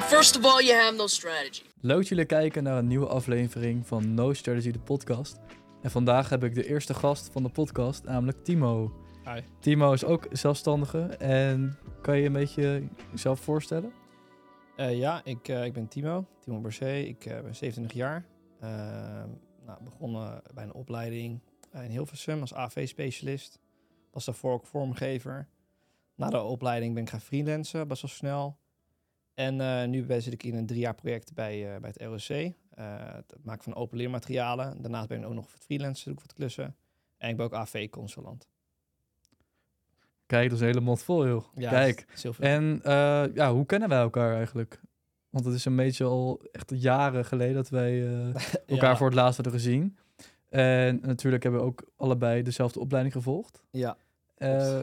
Well, first of all, you have no strategy. Leuk dat jullie kijken naar een nieuwe aflevering van No Strategy, de podcast. En vandaag heb ik de eerste gast van de podcast, namelijk Timo. Hi. Timo is ook zelfstandige en kan je een beetje jezelf voorstellen? Eh, ja, ik, eh, ik ben Timo, Timo Bercé. Ik eh, ben 27 jaar. Ehm, nou, begonnen bij een opleiding in Hilversum als AV-specialist. Was daarvoor ook vormgever. Na de opleiding ben ik gaan freelancen, best wel snel. En eh, nu ben- zit ik in een drie jaar project bij, eh, bij het ROC. eh, het maken van open leermaterialen. Daarnaast ben ik ook nog freelancer, doe ik wat klussen. En ik ben ook AV-consulant. Kijk, dat is een hele mond vol, joh. Ja, Kijk. heel. En ja, hoe kennen wij elkaar eigenlijk? Want het is een beetje al echt jaren geleden dat wij elkaar voor het laatst hadden gezien. En natuurlijk hebben we ook allebei dezelfde opleiding gevolgd. Ja, Eh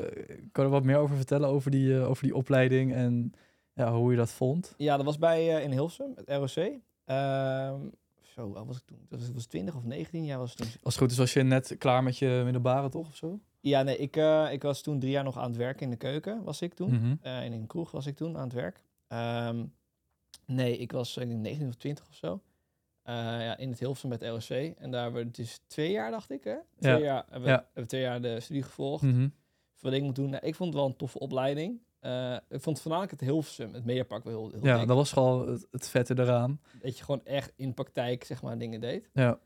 kan je er wat meer over vertellen over die, over die opleiding en ja, hoe je dat vond? Ja, dat was bij eh, in Hilversum, het ROC. Ehm, zo, oud was ik toen? Dat was, was 20 of 19 jaar was het toen. Als het goed is, was je net klaar met je middelbare, toch? Of zo? Ja, nee, ik, eh, ik was toen drie jaar nog aan het werken in de keuken, was ik toen. En in een kroeg was ik toen aan het werk. Ehm, nee, ik was ik denk 19 of 20 of zo. Ja, in het Hilversum het ROC. En daar hebben we dus twee jaar, dacht ik, hè? Twee Ja. jaar, hebben, we, Ja. twee jaar de studie gevolgd. Mhm. Wat ik moet doen. Nou, ik vond het wel een toffe opleiding. Eh, ik vond voornamelijk het Hilversum, het Mediapark wel heel, heel Ja, dik. dat was gewoon het, het vette eraan. Dat je gewoon echt in praktijk, zeg maar, dingen deed. Ja,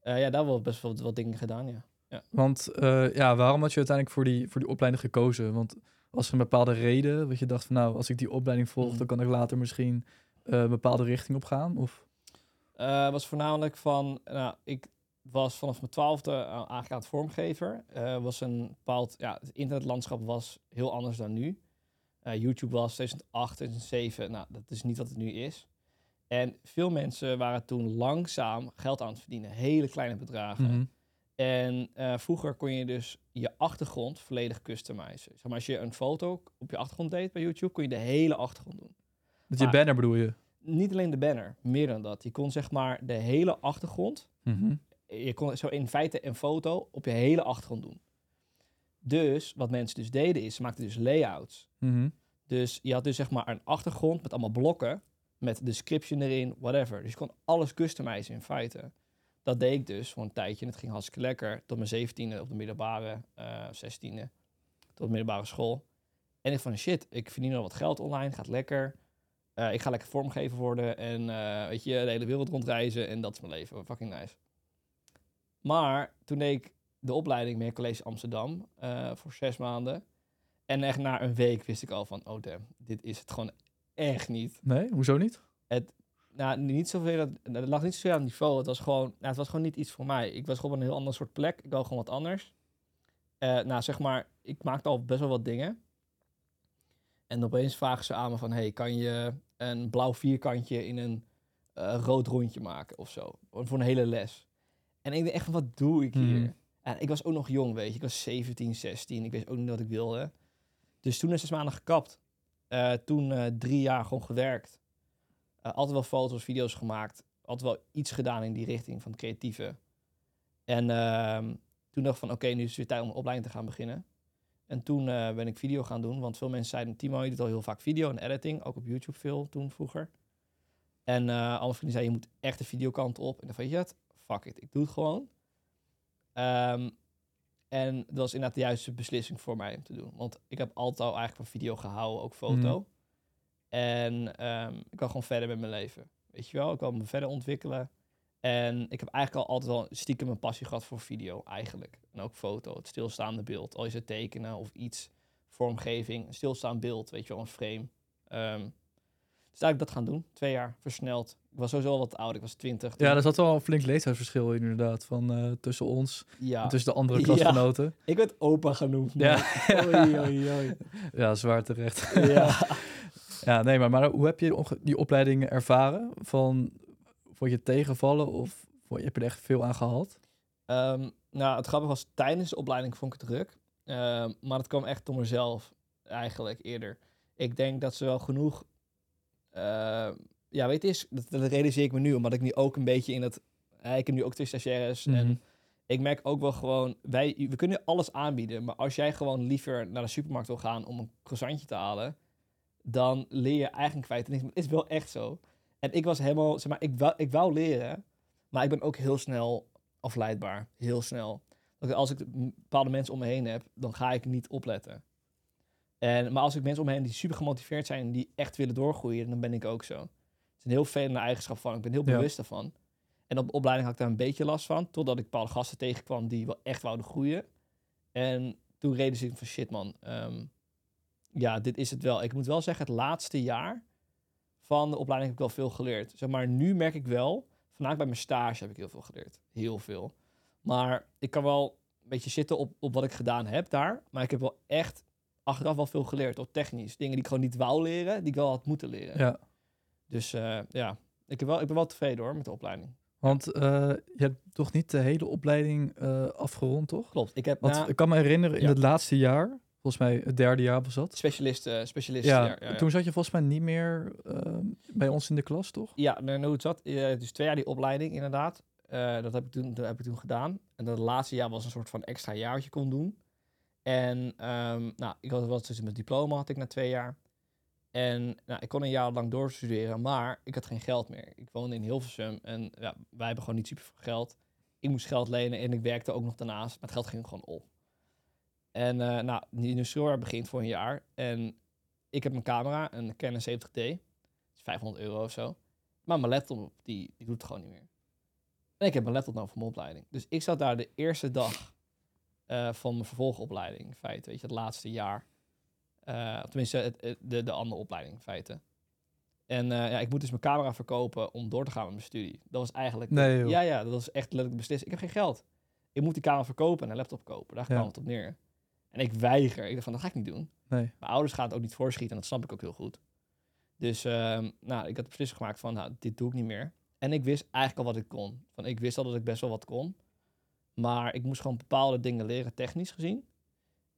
Eh, ja, daar wel best wel wat dingen gedaan, ja. want eh, ja, waarom had je uiteindelijk voor die, voor die opleiding gekozen? Want was er een bepaalde reden dat je dacht van nou, als ik die opleiding volg, Mhm. dan kan ik later misschien een bepaalde richting op gaan? Of? Was voornamelijk van, nou, ik was vanaf mijn twaalfde aangegaan vormgever. Was een bepaald, ja, het internetlandschap was heel anders dan nu. Eh, YouTube was 2008, 2007, nou, dat is niet wat het nu is. En veel mensen waren toen langzaam geld aan het verdienen, hele kleine bedragen. Mhm. En eh, vroeger kon je dus je achtergrond volledig customizen. Zeg maar, als je een foto op je achtergrond deed bij YouTube, kon je de hele achtergrond doen. Dat je Maar- banner bedoel je? Niet alleen de banner, meer dan dat. Je kon zeg maar de hele achtergrond Mhm. je kon zo in feite een foto op je hele achtergrond doen. Dus wat mensen dus deden is, ze maakten dus layouts. Mhm. Dus je had dus zeg maar een achtergrond met allemaal blokken, met description erin, whatever. Dus je kon alles customizen in feite. Dat deed ik dus voor een tijdje en het ging hartstikke lekker. Tot mijn zeventiende op de middelbare, eh zestiende, tot de middelbare school. En ik van shit, ik verdien al wat geld online, gaat lekker. Eh, ik ga lekker vormgever worden en eh, weet je, de hele wereld rondreizen en dat is mijn leven. Fucking nice. Maar toen deed ik de opleiding meer College Amsterdam eh, voor zes maanden. En echt na een week wist ik al van, oh damn, dit is het gewoon echt niet. Nee, hoezo niet? Nou, niet zoveel, dat- het lag niet zoveel aan het niveau. Het was gewoon, nou, het was gewoon niet iets voor mij. Ik was gewoon op een heel ander soort plek. Ik wou gewoon wat anders. Eh, nou, zeg maar, ik maakte al best wel wat dingen. En opeens vragen ze aan me van, hey, kan je een blauw vierkantje in een eh, rood rondje maken of zo? Voor een hele les. En ik dacht echt wat doe ik hier? Mhm. En ik was ook nog jong, weet je. Ik was 17, 16. Ik wist ook niet wat ik wilde. Dus toen is zes maanden gekapt. Eh, toen eh, drie jaar gewoon gewerkt. Eh, altijd wel foto's, video's gemaakt. Altijd wel iets gedaan in die richting van creatieve. En ehm, toen dacht ik van, oké, nu is het weer tijd om opleiding te gaan beginnen. En toen ben ik video gaan doen. Want veel mensen zeiden, Timo, je doet al heel vaak video en editing. Ook op YouTube veel toen vroeger. En alle vrienden zeiden, je moet echt de videokant op. En dan van, je het, fuck it, ik doe het gewoon. Ehm, en dat was inderdaad de juiste beslissing voor mij om te doen. Want ik heb altijd al eigenlijk van video gehouden, ook foto. Mhm. En ehm, ik wil gewoon verder met mijn leven. Weet je wel, ik wil me verder ontwikkelen. En ik heb eigenlijk al altijd wel stiekem een passie gehad voor video, eigenlijk. En ook foto, het stilstaande beeld. Al is het tekenen of iets, vormgeving, een stilstaand beeld, weet je wel, een frame. Ehm dus ik dat gaan doen, twee jaar, versneld. Ik was sowieso al wat oud, ik was twintig. Ja, er zat wel een flink leeftijdsverschil in, inderdaad, van eh, tussen ons ja. en tussen de andere Ja. klasgenoten. Ik werd opa genoemd. Ja. Oei, oei, oei. Ja, zwaar terecht. Ja. Ja, nee, maar, maar hoe heb je die opleidingen ervaren? Van, vond je tegenvallen of vond je, heb je er echt veel aan gehad? Ehm, nou, het grappige was, tijdens de opleiding vond ik het druk. Ehm, maar het kwam echt door mezelf, eigenlijk, eerder. Ik denk dat ze wel genoeg... ja, weet je, is, dat, dat realiseer ik me nu, omdat ik nu ook een beetje in het... eh, ik heb nu ook twee stagiaires Mhm. en ik merk ook wel gewoon... Wij, we kunnen alles aanbieden, maar als jij gewoon liever naar de supermarkt wil gaan om een croissantje te halen... dan leer je eigenlijk kwijt niks. Maar het is wel echt zo. En ik was helemaal, zeg maar, ik wou, ik wou leren, maar ik ben ook heel snel afleidbaar. Heel snel. Als ik bepaalde mensen om me heen heb, dan ga ik niet opletten. En, maar als ik mensen om me heen die super gemotiveerd zijn en die echt willen doorgroeien, dan ben ik ook zo. Is een heel vervelende eigenschap van. Ik ben heel bewust daarvan. En op de opleiding had ik daar een beetje last van, totdat ik bepaalde gasten tegenkwam die wel echt wouden groeien. En toen reden ze van shit man, ehm, ja, dit is het wel. Ik moet wel zeggen, het laatste jaar van de opleiding heb ik wel veel geleerd. Zeg maar, nu merk ik wel, vanuit bij mijn stage heb ik heel veel geleerd. Heel veel. Maar ik kan wel een beetje zitten op, op wat ik gedaan heb daar. Maar ik heb wel echt achteraf wel veel geleerd. Op technisch. Dingen die ik gewoon niet wou leren, die ik wel had moeten leren. Ja, Dus eh, ja, ik, heb wel, ik ben wel tevreden hoor met de opleiding. want eh, je hebt toch niet de hele opleiding eh, afgerond, toch? Klopt. Ik heb Want na ik kan me herinneren, in Ja. het laatste jaar, volgens mij het derde jaar was dat. specialist, specialist. Ja, toen zat je volgens mij niet meer bij ons in de klas, toch? Ja, nou, hoe het zat. dus twee jaar die opleiding, inderdaad. Dat, heb ik toen, dat heb ik toen gedaan. En dat laatste jaar was een soort van extra jaar wat je kon doen. En ehm, nou, ik had was dus mijn diploma had ik na twee jaar. En nou, ik kon een jaar lang doorstuderen, maar ik had geen geld meer. Ik woonde in Hilversum en ja, wij hebben gewoon niet super veel geld. Ik moest geld lenen en ik werkte ook nog daarnaast. Maar het geld ging gewoon op. En eh nou, die instructeur begint voor een jaar. En ik heb mijn camera, een Canon 70D. Dat is 500 euro of zo. Maar mijn laptop, die, die doet het gewoon niet meer. En ik heb mijn laptop nou voor mijn opleiding. Dus ik zat daar de eerste dag eh, van mijn vervolgopleiding, in feite. Weet je, het laatste jaar. Eh, tenminste, het, het- de, de andere opleiding, in feite. En eh, ja, ik moet dus mijn camera verkopen om door te gaan met mijn studie. Dat was eigenlijk... Nee, ja, ja, dat was echt letterlijk beslist. Ik heb geen geld. Ik moet die camera verkopen en een laptop kopen. Daar Ja. kwam het op neer. En ik weiger. Ik dacht van, dat ga ik niet doen. Nee. Mijn ouders gaan het ook niet voorschieten en dat snap ik ook heel goed. Dus ehm, nou, ik had de beslissing gemaakt van, nou, dit doe ik niet meer. En ik wist eigenlijk al wat ik kon. Van, ik wist al dat ik best wel wat kon. Maar ik moest gewoon bepaalde dingen leren, technisch gezien.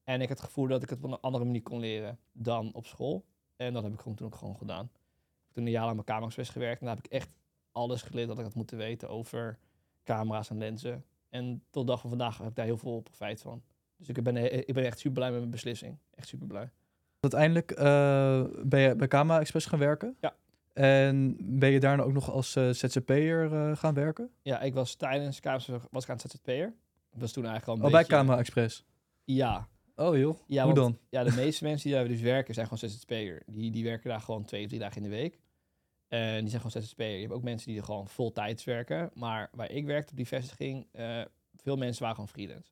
En ik had het gevoel dat ik het op een andere manier kon leren dan op school. En dat heb ik gewoon toen ook gewoon gedaan. Ik heb toen een jaar lang mijn camera's gewerkt. En daar heb ik echt alles geleerd dat ik had moeten weten over camera's en lenzen. En tot de dag van vandaag heb ik daar heel veel profijt van. Dus ik ben, ik ben echt super blij met mijn beslissing. Echt super blij. Uiteindelijk eh, ben je bij Kama Express gaan werken. Ja. En ben je daarna ook nog als eh, ZZP'er eh, gaan werken? Ja, ik was tijdens KMS was ik aan het ZZP'er. Was toen eigenlijk al een Oh, bij beetje... Kama Express. Ja. Oh joh, ja hoe want- dan? Ja, de meeste mensen die daar dus werken zijn gewoon ZZP'er. Die, die werken daar gewoon twee of drie dagen in de week. En die zijn gewoon ZZP'er. Je hebt ook mensen die er gewoon vol tijds werken. Maar waar ik werkte op die vestiging, eh, veel mensen waren gewoon freelance.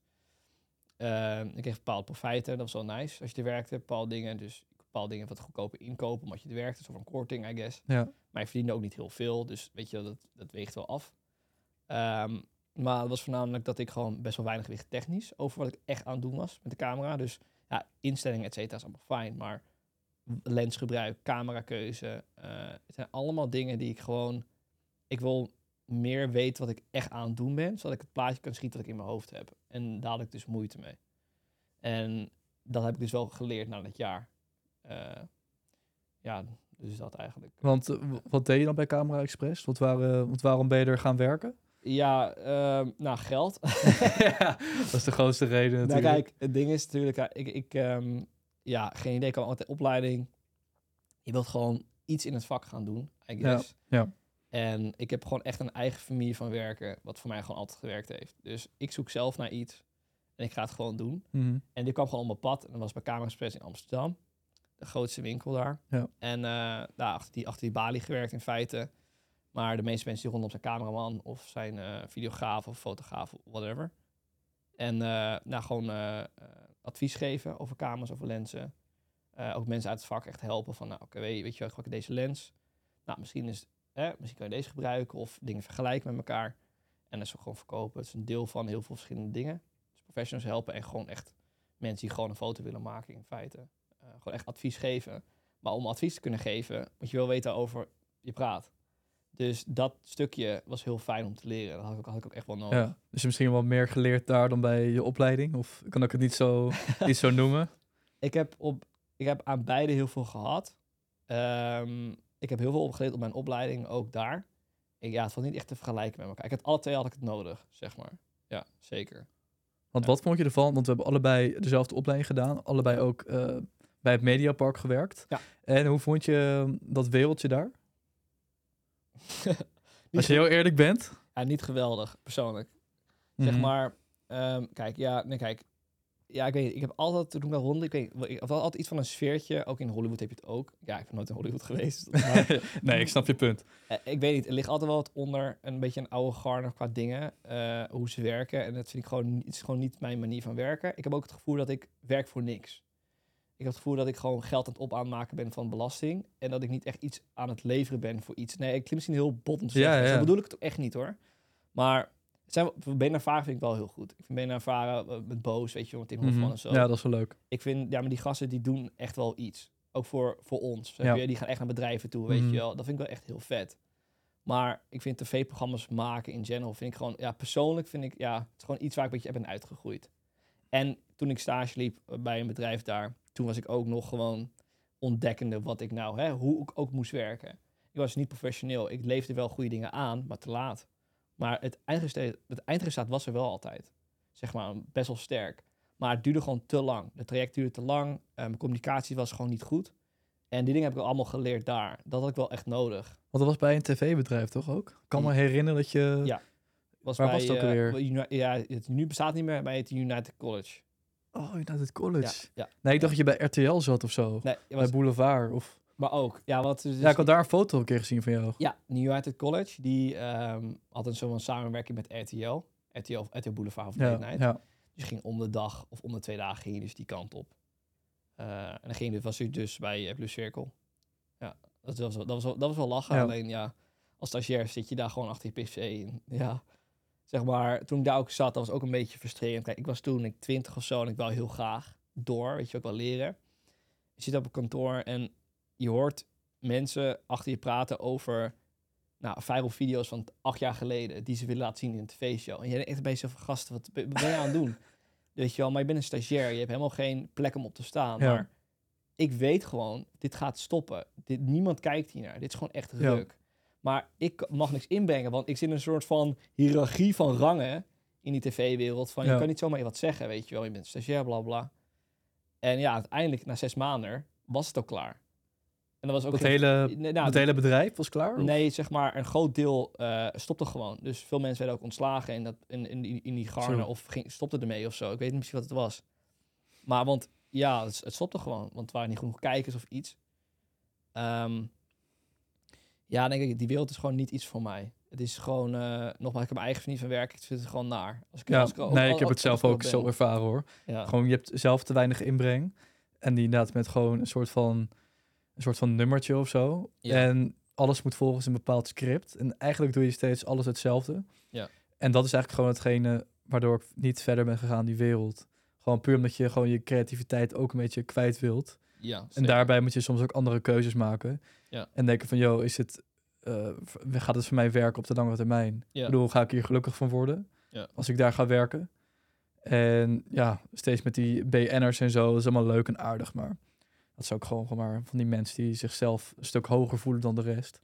Eh, ik kreeg bepaalde profijten, dat was wel nice. Als je er werkte, bepaalde dingen. Dus bepaalde dingen wat goedkoper inkopen, omdat je er werkte. Van korting, I guess. Ja. Maar je verdiende ook niet heel veel. Dus weet je, dat, dat weegt wel af. Ehm, maar het was voornamelijk dat ik gewoon best wel weinig wist technisch over wat ik echt aan het doen was met de camera. Dus ja, instellingen, et cetera, is allemaal fijn. Maar lensgebruik, camerakeuze, eh het zijn allemaal dingen die ik gewoon... Ik wil meer weten wat ik echt aan het doen ben, zodat ik het plaatje kan schieten dat ik in mijn hoofd heb. En daar had ik dus moeite mee. En dat heb ik dus wel geleerd na dat jaar. Eh, ja, dus dat eigenlijk. Want eh, wat deed je dan bij Camera Express? Wat waren, want waarom ben je er gaan werken? Ja, ehm, nou, geld. ja, dat is de grootste reden Nou, natuurlijk. kijk, het ding is natuurlijk, ja, ik, ik ehm, ja, geen idee, ik kan altijd opleiding. Je wilt gewoon iets in het vak gaan doen, I Ja, guess. ja. En ik heb gewoon echt een eigen familie van werken, wat voor mij gewoon altijd gewerkt heeft. Dus ik zoek zelf naar iets en ik ga het gewoon doen. Mhm. En dit kwam gewoon op mijn pad en dat was bij Camera Express in Amsterdam. De grootste winkel daar. Ja. En eh, daar achter die, achter die balie gewerkt in feite. Maar de meeste mensen die rondom zijn cameraman of zijn eh, videograaf of fotograaf whatever. En eh, nou, gewoon eh, advies geven over camera's, over lenzen. Ook mensen uit het vak echt helpen van, nou oké, weet, je- wel, ik gebruik deze lens. Nou, misschien, is, eh, misschien kan je deze gebruiken of dingen vergelijken met elkaar. En dat is gewoon verkopen. Het is een deel van heel veel verschillende dingen. Dus professionals helpen en gewoon echt mensen die gewoon een foto willen maken in feite. Gewoon echt advies geven. Maar om advies te kunnen geven, moet je wel weten over je praat. Dus dat stukje was heel fijn om te leren. Dat had ik, had ik ook echt wel nodig. Ja. Dus misschien wel meer geleerd daar dan bij je opleiding? Of kan ik het niet zo, niet zo noemen? Ik, heb op, ik heb aan beide heel veel gehad. Ehm, ik heb heel veel opgeleerd op mijn opleiding, ook daar. Ik, ja, het valt niet echt te vergelijken met elkaar. Ik had alle twee had ik het nodig, zeg maar. Ja, zeker. Want Ja. wat vond je ervan? Want we hebben allebei dezelfde opleiding gedaan. Allebei ook eh, bij het Mediapark gewerkt. Ja. En hoe vond je dat wereldje daar? Als je heel eerlijk bent. Ja, niet geweldig, persoonlijk. Zeg Mhm. maar, ehm, kijk, ja, nee, kijk. Ja, ik weet niet, ik heb altijd, toen ik daar rond, ik weet niet, ik had altijd iets van een sfeertje. Ook in Hollywood heb je het ook. Ja, ik ben nooit in Hollywood geweest. maar, nee, ik snap je punt. eh, ik weet niet, er ligt altijd wel wat onder, een beetje een oude garde qua dingen, eh, hoe ze werken. En dat vind ik gewoon, het is gewoon niet mijn manier van werken. Ik heb ook het gevoel dat ik werk voor niks. Ik heb het gevoel dat ik gewoon geld aan het op aanmaken ben van belasting. En dat ik niet echt iets aan het leveren ben voor iets. Nee, ik klinkt misschien heel bot om te Ja, zeggen. ja. Zo bedoel ik het ook echt niet hoor. Maar zijn, benen varen vind ik wel heel goed. Ik vind benen varen eh, met Boos, weet je met Tim Hofman Mhm. en zo. Ja, dat is wel leuk. Ik vind, ja, maar die gasten die doen echt wel iets. Ook voor, voor ons. Snap Ja. je? Die gaan echt naar bedrijven toe, weet Mhm. je wel. Dat vind ik wel echt heel vet. Maar ik vind tv-programma's maken in general, vind ik gewoon, ja, persoonlijk vind ik, ja, het is gewoon iets waar ik een beetje ben uitgegroeid. En toen ik stage liep eh, bij een bedrijf daar, toen was ik ook nog gewoon ontdekkende wat ik nou, hè, hoe ik ook moest werken. Ik was niet professioneel. Ik leefde wel goede dingen aan, maar te laat. Maar het eindresultaat, het eindresultaat was er wel altijd. Zeg maar, best wel sterk. Maar het duurde gewoon te lang. De traject duurde te lang. eh, mijn communicatie was gewoon niet goed. En die dingen heb ik allemaal geleerd daar. Dat had ik wel echt nodig. Want dat was bij een tv-bedrijf toch ook? Ik kan me herinneren dat je... Ja. Was Waar bij, was het ook eh, Uni- ja, het nu bestaat niet meer, bij het United College. Oh, United College. Ja. Nee, ik dacht dat je bij RTL zat of zo. Nee, het Bij Boulevard. Of... maar ook. Ja, wat, dus, Ja, ik had daar een foto een keer gezien van jou. Ja, United College, die ehm, had een zo'n samenwerking met RTL. RTL, RTL Boulevard of Ja, Night. ja. Dus ging om de dag of om de twee dagen ging je dus die kant op. Eh, en dan ging je, was je dus bij uh, Blue Circle. Ja, dat was, wel- dat was, dat was wel lachen. Ja. Alleen ja, als stagiair zit je daar gewoon achter je pc. En, ja, zeg maar, toen ik daar ook zat, dat was ook een beetje frustrerend. Kijk, ik was toen ik twintig of zo en ik wou heel graag door, weet je, ook wel leren. Je zit op een kantoor en je hoort mensen achter je praten over nou, viral video's van acht jaar geleden die ze willen laten zien in een tv-show. En je denkt echt bij jezelf van gasten, wat ben je aan het doen? Weet je wel, maar je bent een stagiair, je hebt helemaal geen plek om op te staan. Ja. Maar ik weet gewoon, dit gaat stoppen. Dit, niemand kijkt hiernaar. Dit is gewoon echt Ja. Maar ik mag niks inbrengen, want ik zit in een soort van hiërarchie van rangen in die tv-wereld. Van Ja. je kan niet zomaar wat zeggen, weet je wel. Je bent stagiair, bla bla. En ja, uiteindelijk na zes maanden was het ook klaar. En dat was ook Dat geen- hele, Nee, nou, het hele bedrijf was klaar? of? Nee, zeg maar, een groot deel eh, stopte gewoon. Dus veel mensen werden ook ontslagen in, dat, in, in, die, in die garne Zo. of ging, stopte ermee of zo. Ik weet niet precies wat het was. Maar want, ja, het, het stopte gewoon. Want er waren niet genoeg kijkers of iets. Ehm, ja, denk ik, die wereld is gewoon niet iets voor mij. Het is gewoon, eh nogmaals, ik heb mijn eigen manier van werken. Ik vind het gewoon naar. Als ik, Ja, als ik, nee, ik heb het zelf ook ben. zo ervaren hoor. Ja. Gewoon, je hebt zelf te weinig inbreng. En die inderdaad met gewoon een soort van, een soort van nummertje of zo. Ja. En alles moet volgens een bepaald script. En eigenlijk doe je steeds alles hetzelfde. Ja. En dat is eigenlijk gewoon hetgene waardoor ik niet verder ben gegaan in die wereld. Gewoon puur omdat je gewoon je creativiteit ook een beetje kwijt wilt. Ja, En daarbij moet je soms ook andere keuzes maken. Ja. En denken van, joh, is het, eh, gaat het voor mij werken op de lange termijn? Ja. Ik bedoel, ga ik hier gelukkig van worden? Ja. Als ik daar ga werken? En ja, steeds met die BN'ers en zo, dat is allemaal leuk en aardig, maar dat is ook gewoon, gewoon maar van die mensen die zichzelf een stuk hoger voelen dan de rest.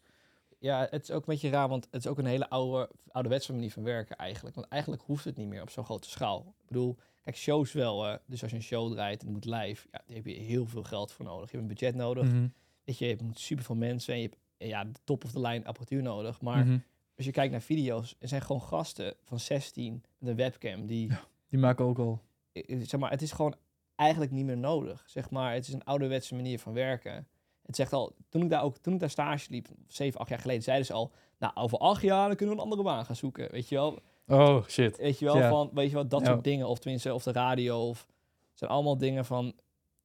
Ja, het is ook een beetje raar, want het is ook een hele oude, ouderwetse manier van werken eigenlijk. Want eigenlijk hoeft het niet meer op zo'n grote schaal. Ik bedoel, kijk, shows wel. dus als je een show draait en het moet live, ja, daar heb je heel veel geld voor nodig. Je hebt een budget nodig. Mhm. Weet je, je hebt super veel mensen en je hebt ja, de top of the line apparatuur nodig. Maar Mhm. als je kijkt naar video's, er zijn gewoon gasten van 16 met een webcam die, Die maken ook al. eh, zeg maar, het is gewoon eigenlijk niet meer nodig. Zeg maar, het is een ouderwetse manier van werken. Het zegt al, toen ik daar ook, toen ik daar stage liep, zeven, acht jaar geleden, zeiden ze al, nou, over acht jaar dan kunnen we een andere baan gaan zoeken. Weet je wel? Oh, shit. Weet je wel, Ja. van, weet je wel, dat Ja. soort dingen. Of tenminste, of de radio. Of, het zijn allemaal dingen van,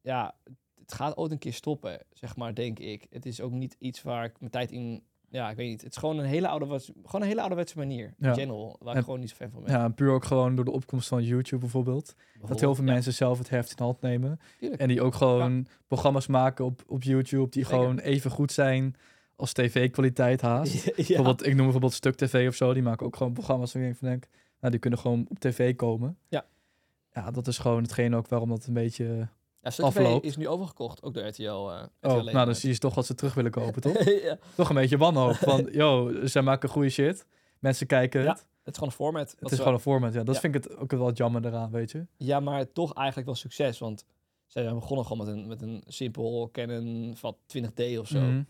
ja, het gaat ooit een keer stoppen, zeg maar, denk ik. Het is ook niet iets waar ik mijn tijd in, ja, ik weet niet. Het is gewoon een hele ouderwetse, gewoon een hele ouderwetse manier, Ja. in general, waar ik gewoon niet zo fan van ben. Ja, en puur ook gewoon door de opkomst van YouTube bijvoorbeeld. Dat heel veel ja, mensen zelf het heft in hand nemen. tuurlijk. En die ook gewoon programma's maken op, op YouTube die Zeker. gewoon even goed zijn als tv-kwaliteit haast. ja. Bijvoorbeeld, ik noem bijvoorbeeld Stuk TV of zo. Die maken ook gewoon programma's waar ik van denk, nou, die kunnen gewoon op tv komen. Ja. Ja, dat is gewoon hetgeen ook waarom dat een beetje... Ja, Stuk TV afloopt. is nu overgekocht, ook door RTL. eh RTL Oh, nou, dan zie je toch wat ze terug willen kopen, toch? ja, toch een beetje wanhoop van, yo, zij maken goede shit. Mensen kijken Ja, het. het is gewoon een format. Het is ze- gewoon een format, ja. Dat Ja. vind ik het ook wel jammer eraan, weet je. Ja, maar toch eigenlijk wel succes. Want zijn begonnen gewoon met een, met een simpel Canon van 20D of zo. Mhm.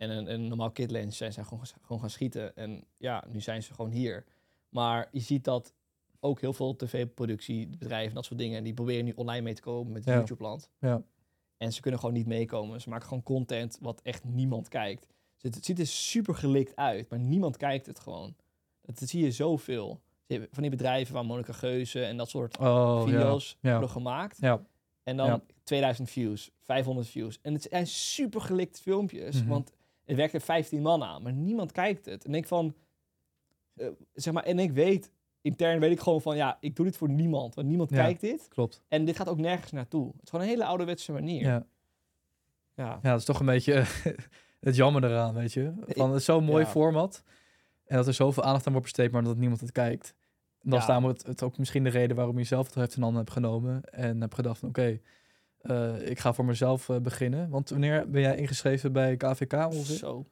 En een, een normaal kit lens zijn ze gewoon, gewoon gaan schieten. En ja, nu zijn ze gewoon hier. Maar je ziet dat ook heel veel tv-productiebedrijven en dat soort dingen, die proberen nu online mee te komen met Ja. YouTube-land. Ja. En ze kunnen gewoon niet meekomen. Ze maken gewoon content wat echt niemand kijkt. Dus het, het ziet er super gelikt uit, maar niemand kijkt het gewoon. Dat, dat zie je zoveel. Van die bedrijven waar Monica Geuze en dat soort Oh, video's ja. worden gemaakt. Ja. En dan Ja. 2000 views, 500 views. En het zijn super gelikte filmpjes, Mhm. want er werken 15 man aan, maar niemand kijkt het. En ik van, eh, zeg maar, en ik weet, intern weet ik gewoon van, ja, ik doe dit voor niemand, want niemand Ja. kijkt dit. Klopt. En dit gaat ook nergens naartoe. Het is gewoon een hele ouderwetse manier. Ja. Ja. ja, dat is toch een beetje het jammer eraan, weet je. Van, het is zo'n mooi Ja. format. En dat er zoveel aandacht aan wordt besteed, maar dat niemand het kijkt. En dat is Ja. namelijk het, het ook misschien de reden waarom je zelf het heft in handen hebt genomen. En hebt gedacht van, oké, eh, ik ga voor mezelf eh, beginnen. Want wanneer ben jij ingeschreven bij KVK ongeveer? Zo.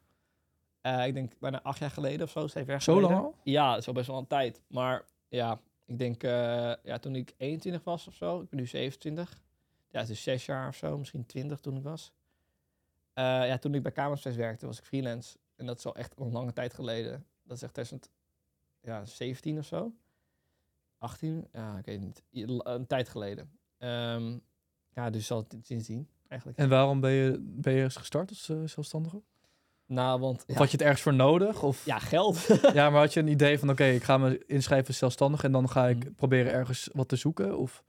Eh, ik denk bijna acht jaar geleden of zo, zeven jaar Zo geleden. lang al? Ja, dat is al best wel een tijd. Maar ja, ik denk ja, toen ik 21 was of zo, ik ben nu 27. Ja, is zes jaar of zo, misschien 20 toen ik was. Ja, toen ik bij Kamersters werkte, was ik freelance. En dat is al echt een lange tijd geleden. Dat is echt 2017 of zo. 18? Ja, ik weet het niet. Een tijd geleden. Ehm, ja, dus al sindsdien eigenlijk. En waarom ben je, ben je gestart als eh, zelfstandige? nou, want... Of Ja, had je het ergens voor nodig? Of, ja, geld. ja, maar had je een idee van, oké, ik ga me inschrijven als zelfstandig en dan ga ik Mhm. proberen ergens wat te zoeken? Of,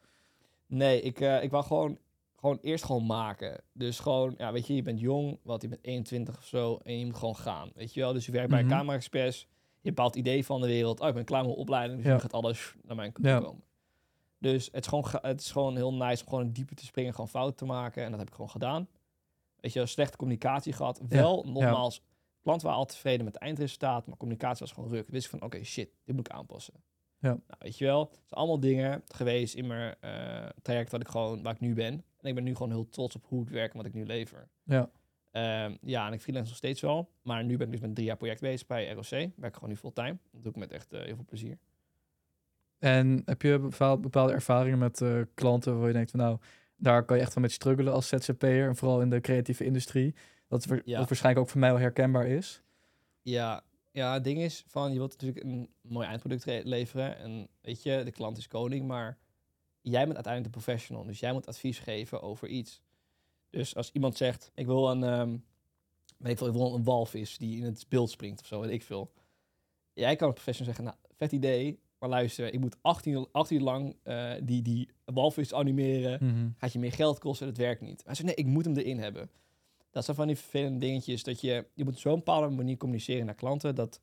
Nee, ik, eh, ik wou gewoon, gewoon eerst gewoon maken. Dus gewoon, ja, weet je, je bent jong, wat je bent 21 of zo, en je moet gewoon gaan, weet je wel. Dus je werkt bij Mhm. een camera express, je bepaald idee van de wereld. Oh, ik ben klaar met mijn opleiding, dus Ja. gaat alles naar mijn kant Ja. komen. Dus het is, gewoon, het is gewoon heel nice om gewoon in diepe te springen, gewoon fouten te maken. En dat heb ik gewoon gedaan. Weet je, slechte communicatie gehad. Wel, nogmaals, klanten waren al tevreden met het eindresultaat, maar communicatie was gewoon ruk. Dus ik van, oké, shit, dit moet ik aanpassen. Ja. Nou, weet je wel, het zijn allemaal dingen geweest in mijn eh, traject wat ik gewoon, waar ik nu ben. En ik ben nu gewoon heel trots op hoe ik werk en wat ik nu lever. ja. Ehm, ja, en ik freelance nog steeds wel. Maar nu ben ik dus met drie jaar project bezig bij ROC. Werk ik gewoon nu fulltime. Dat doe ik met echt eh, heel veel plezier. En heb je bepaal- bepaalde ervaringen met eh, klanten waar je denkt van nou, daar kan je echt wel met struggelen als ZZP'er en vooral in de creatieve industrie. Dat, Ja. dat waarschijnlijk ook voor mij wel herkenbaar is. Ja, ja, het ding is van, je wilt natuurlijk een mooi eindproduct re- leveren. En weet je, de klant is koning, maar jij bent uiteindelijk de professional. Dus jij moet advies geven over iets. Dus als iemand zegt, ik wil een, ehm, weet ik, veel, ik wil een walvis die in het beeld springt of zo, weet ik veel. Jij kan als professional zeggen, nou, vet idee, maar luister, ik moet 18, 18 uur lang eh, die, die walvis animeren. Mhm. Gaat je meer geld kosten, dat werkt niet. Hij zei, nee, ik moet hem erin hebben. Dat zijn van die vervelende dingetjes dat je, je moet op zo'n bepaalde manier communiceren naar klanten dat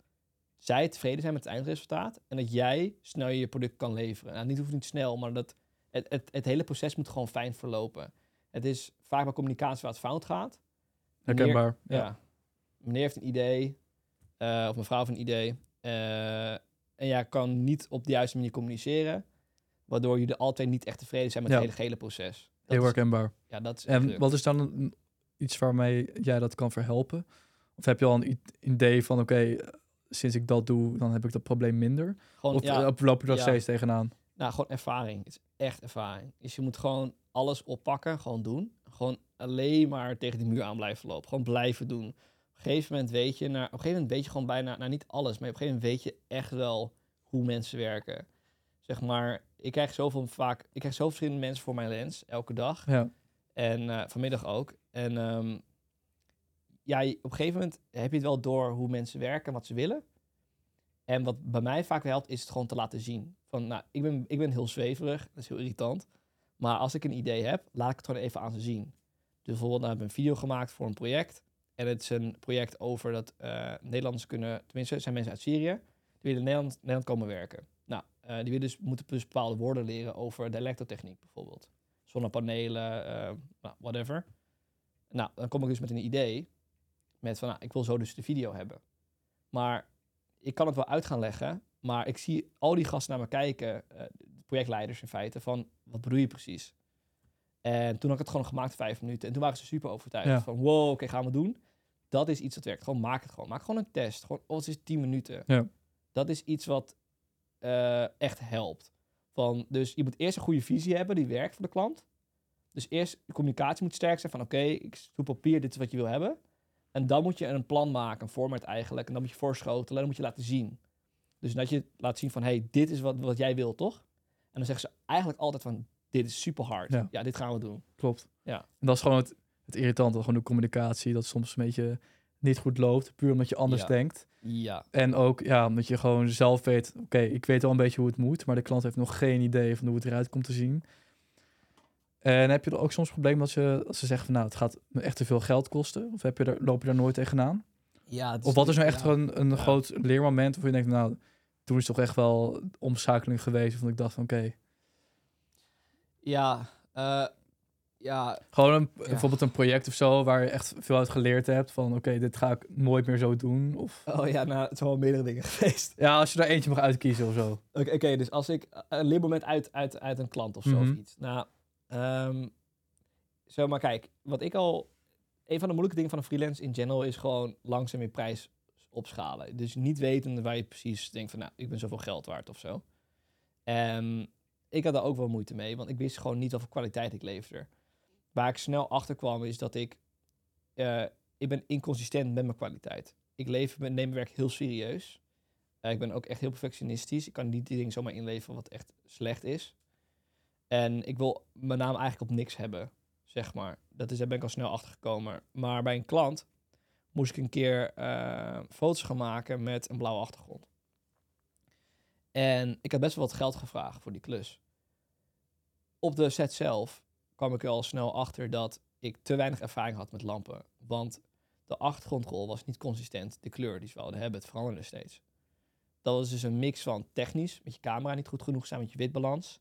zij tevreden zijn met het eindresultaat en dat jij snel je product kan leveren. Nou, niet hoeft niet snel, maar dat het, het, het hele proces moet gewoon fijn verlopen. Het is vaak bij communicatie waar het fout gaat. Meneer- Herkenbaar. Ja. Ja. Meneer heeft een idee, eh, of mevrouw heeft een idee, eh, en jij kan niet op de juiste manier communiceren, waardoor jullie altijd niet echt tevreden zijn met Ja. het hele, hele proces. Dat Heel herkenbaar. ja, dat is En druk. wat is dan iets waarmee jij dat kan verhelpen? Of heb je al een idee van oké, eh, sinds ik dat doe, dan heb ik dat probleem minder? Gewoon, Of ja, eh, loop je er ja. steeds tegenaan? nou, gewoon ervaring. Het is echt ervaring. Dus je moet gewoon alles oppakken, gewoon doen. Gewoon alleen maar tegen die muur aan blijven lopen. Gewoon blijven doen. Op een gegeven moment weet je, naar, op een gegeven moment weet je gewoon bijna, nou niet alles, maar op een gegeven moment weet je echt wel hoe mensen werken. Zeg maar, ik krijg zoveel vaak, ik krijg zoveel verschillende mensen voor mijn lens, elke dag. Ja. En eh, vanmiddag ook. En ehm, ja, op een gegeven moment heb je het wel door hoe mensen werken en wat ze willen. En wat bij mij vaak helpt, is het gewoon te laten zien. Van, nou, ik ben, ik ben heel zweverig, dat is heel irritant. Maar als ik een idee heb, laat ik het gewoon even aan ze zien. Dus bijvoorbeeld, nou, heb ik een video gemaakt voor een project. En het is een project over dat eh, Nederlanders kunnen, tenminste, zijn mensen uit Syrië, die willen in Nederland, Nederland komen werken. Nou, eh, die willen dus, moeten dus bepaalde woorden leren over de elektrotechniek bijvoorbeeld. Zonnepanelen, eh, nou, whatever. Nou, dan kom ik dus met een idee. Met van, nou, ik wil zo dus de video hebben. Maar ik kan het wel uit gaan leggen. Maar ik zie al die gasten naar me kijken. de projectleiders in feite. Van, wat bedoel je precies? En toen had ik het gewoon gemaakt vijf minuten. En toen waren ze super overtuigd. Ja. Van, wow, oké, gaan we doen. Dat is iets dat werkt. Gewoon maak het gewoon. Maak gewoon een test. Gewoon, oh, het is tien minuten. Ja. Dat is iets wat eh, echt helpt. Van, dus je moet eerst een goede visie hebben die werkt voor de klant. Dus eerst, de communicatie moet sterk zijn van oké, ik doe papier, dit is wat je wil hebben. En dan moet je een plan maken, een format eigenlijk. En dan moet je voorschotelen en dan moet je laten zien. Dus dat je laat zien van, hey, dit is wat, wat jij wil, toch? En dan zeggen ze eigenlijk altijd van, dit is super hard. Ja. Ja, dit gaan we doen. Klopt. Ja. En dat is gewoon het, het irritante, gewoon de communicatie, dat soms een beetje niet goed loopt, puur omdat je anders Ja. denkt. Ja. En ook, ja, omdat je gewoon zelf weet, oké, ik weet al een beetje hoe het moet, maar de klant heeft nog geen idee van hoe het eruit komt te zien. En heb je er ook soms problemen dat ze, dat ze zeggen van, nou, het gaat me echt te veel geld kosten? Of heb je er, loop je daar nooit tegenaan? ja het Of wat is nou echt ja. een Ja. groot leermoment waarvan je denkt, nou, toen is toch echt wel omschakeling geweest, waarvan ik dacht van, oké, Ja, eh, ja, Gewoon een, Ja. bijvoorbeeld een project of zo waar je echt veel uit geleerd hebt. Van oké, dit ga ik nooit meer zo doen. Of oh ja, nou, het zijn wel meerdere dingen geweest. ja, als je er eentje mag uitkiezen of zo. Oké, dus als ik een leermoment uit, uit, uit een klant of zo Mhm. of iets. Nou, ehm, zo maar kijk, wat ik al... Een van de moeilijke dingen van een freelance in general is gewoon langzaam je prijs opschalen. Dus niet weten waar je precies denkt van, nou, ik ben zoveel geld waard of zo. En ik had daar ook wel moeite mee, want ik wist gewoon niet hoeveel kwaliteit ik leverde. Waar ik snel achter kwam is dat ik... eh, ik ben inconsistent met mijn kwaliteit. Ik leef, mijn werk heel serieus. Eh, ik ben ook echt heel perfectionistisch. Ik kan niet die dingen zomaar inleveren wat echt slecht is. En ik wil mijn naam eigenlijk op niks hebben, zeg maar. Dat is, daar ben ik al snel achter gekomen. Maar bij een klant moest ik een keer eh, foto's gaan maken met een blauwe achtergrond. En ik had best wel wat geld gevraagd voor die klus. Op de set zelf kwam ik er al snel achter dat ik te weinig ervaring had met lampen. Want de achtergrondrol was niet consistent. De kleur die ze wilden hebben, het veranderde steeds. Dat was dus een mix van technisch, met je camera niet goed genoeg zijn met je witbalans.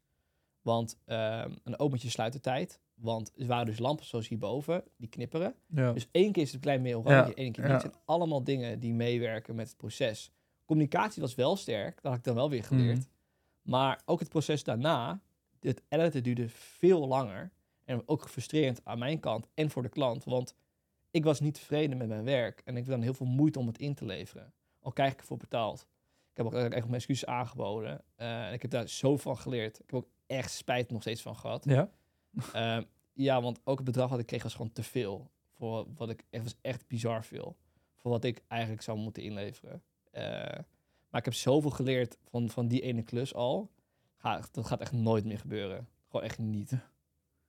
Want, ehm en ook met je sluitertijd. Want er waren dus lampen zoals hierboven, die knipperen. Ja. Dus één keer is het een klein meer oranje, Ja, één keer niet. Het zijn allemaal dingen die meewerken met het proces. Communicatie was wel sterk, dat had ik dan wel weer geleerd. Mhm. Maar ook het proces daarna, het editen duurde veel langer. En ook frustrerend aan mijn kant en voor de klant. Want ik was niet tevreden met mijn werk. En ik had dan heel veel moeite om het in te leveren. Al krijg ik ervoor betaald. Ik heb ook echt mijn excuses aangeboden. Eh, en ik heb daar zo van geleerd. Ik heb ook echt spijt nog steeds van gehad. ja. Eh, ja, want ook het bedrag wat ik kreeg was gewoon te veel. Voor wat ik echt was echt bizar veel. Voor wat ik eigenlijk zou moeten inleveren. Eh, maar ik heb zoveel geleerd van, van die ene klus al. Ga, dat gaat echt nooit meer gebeuren. Gewoon echt niet.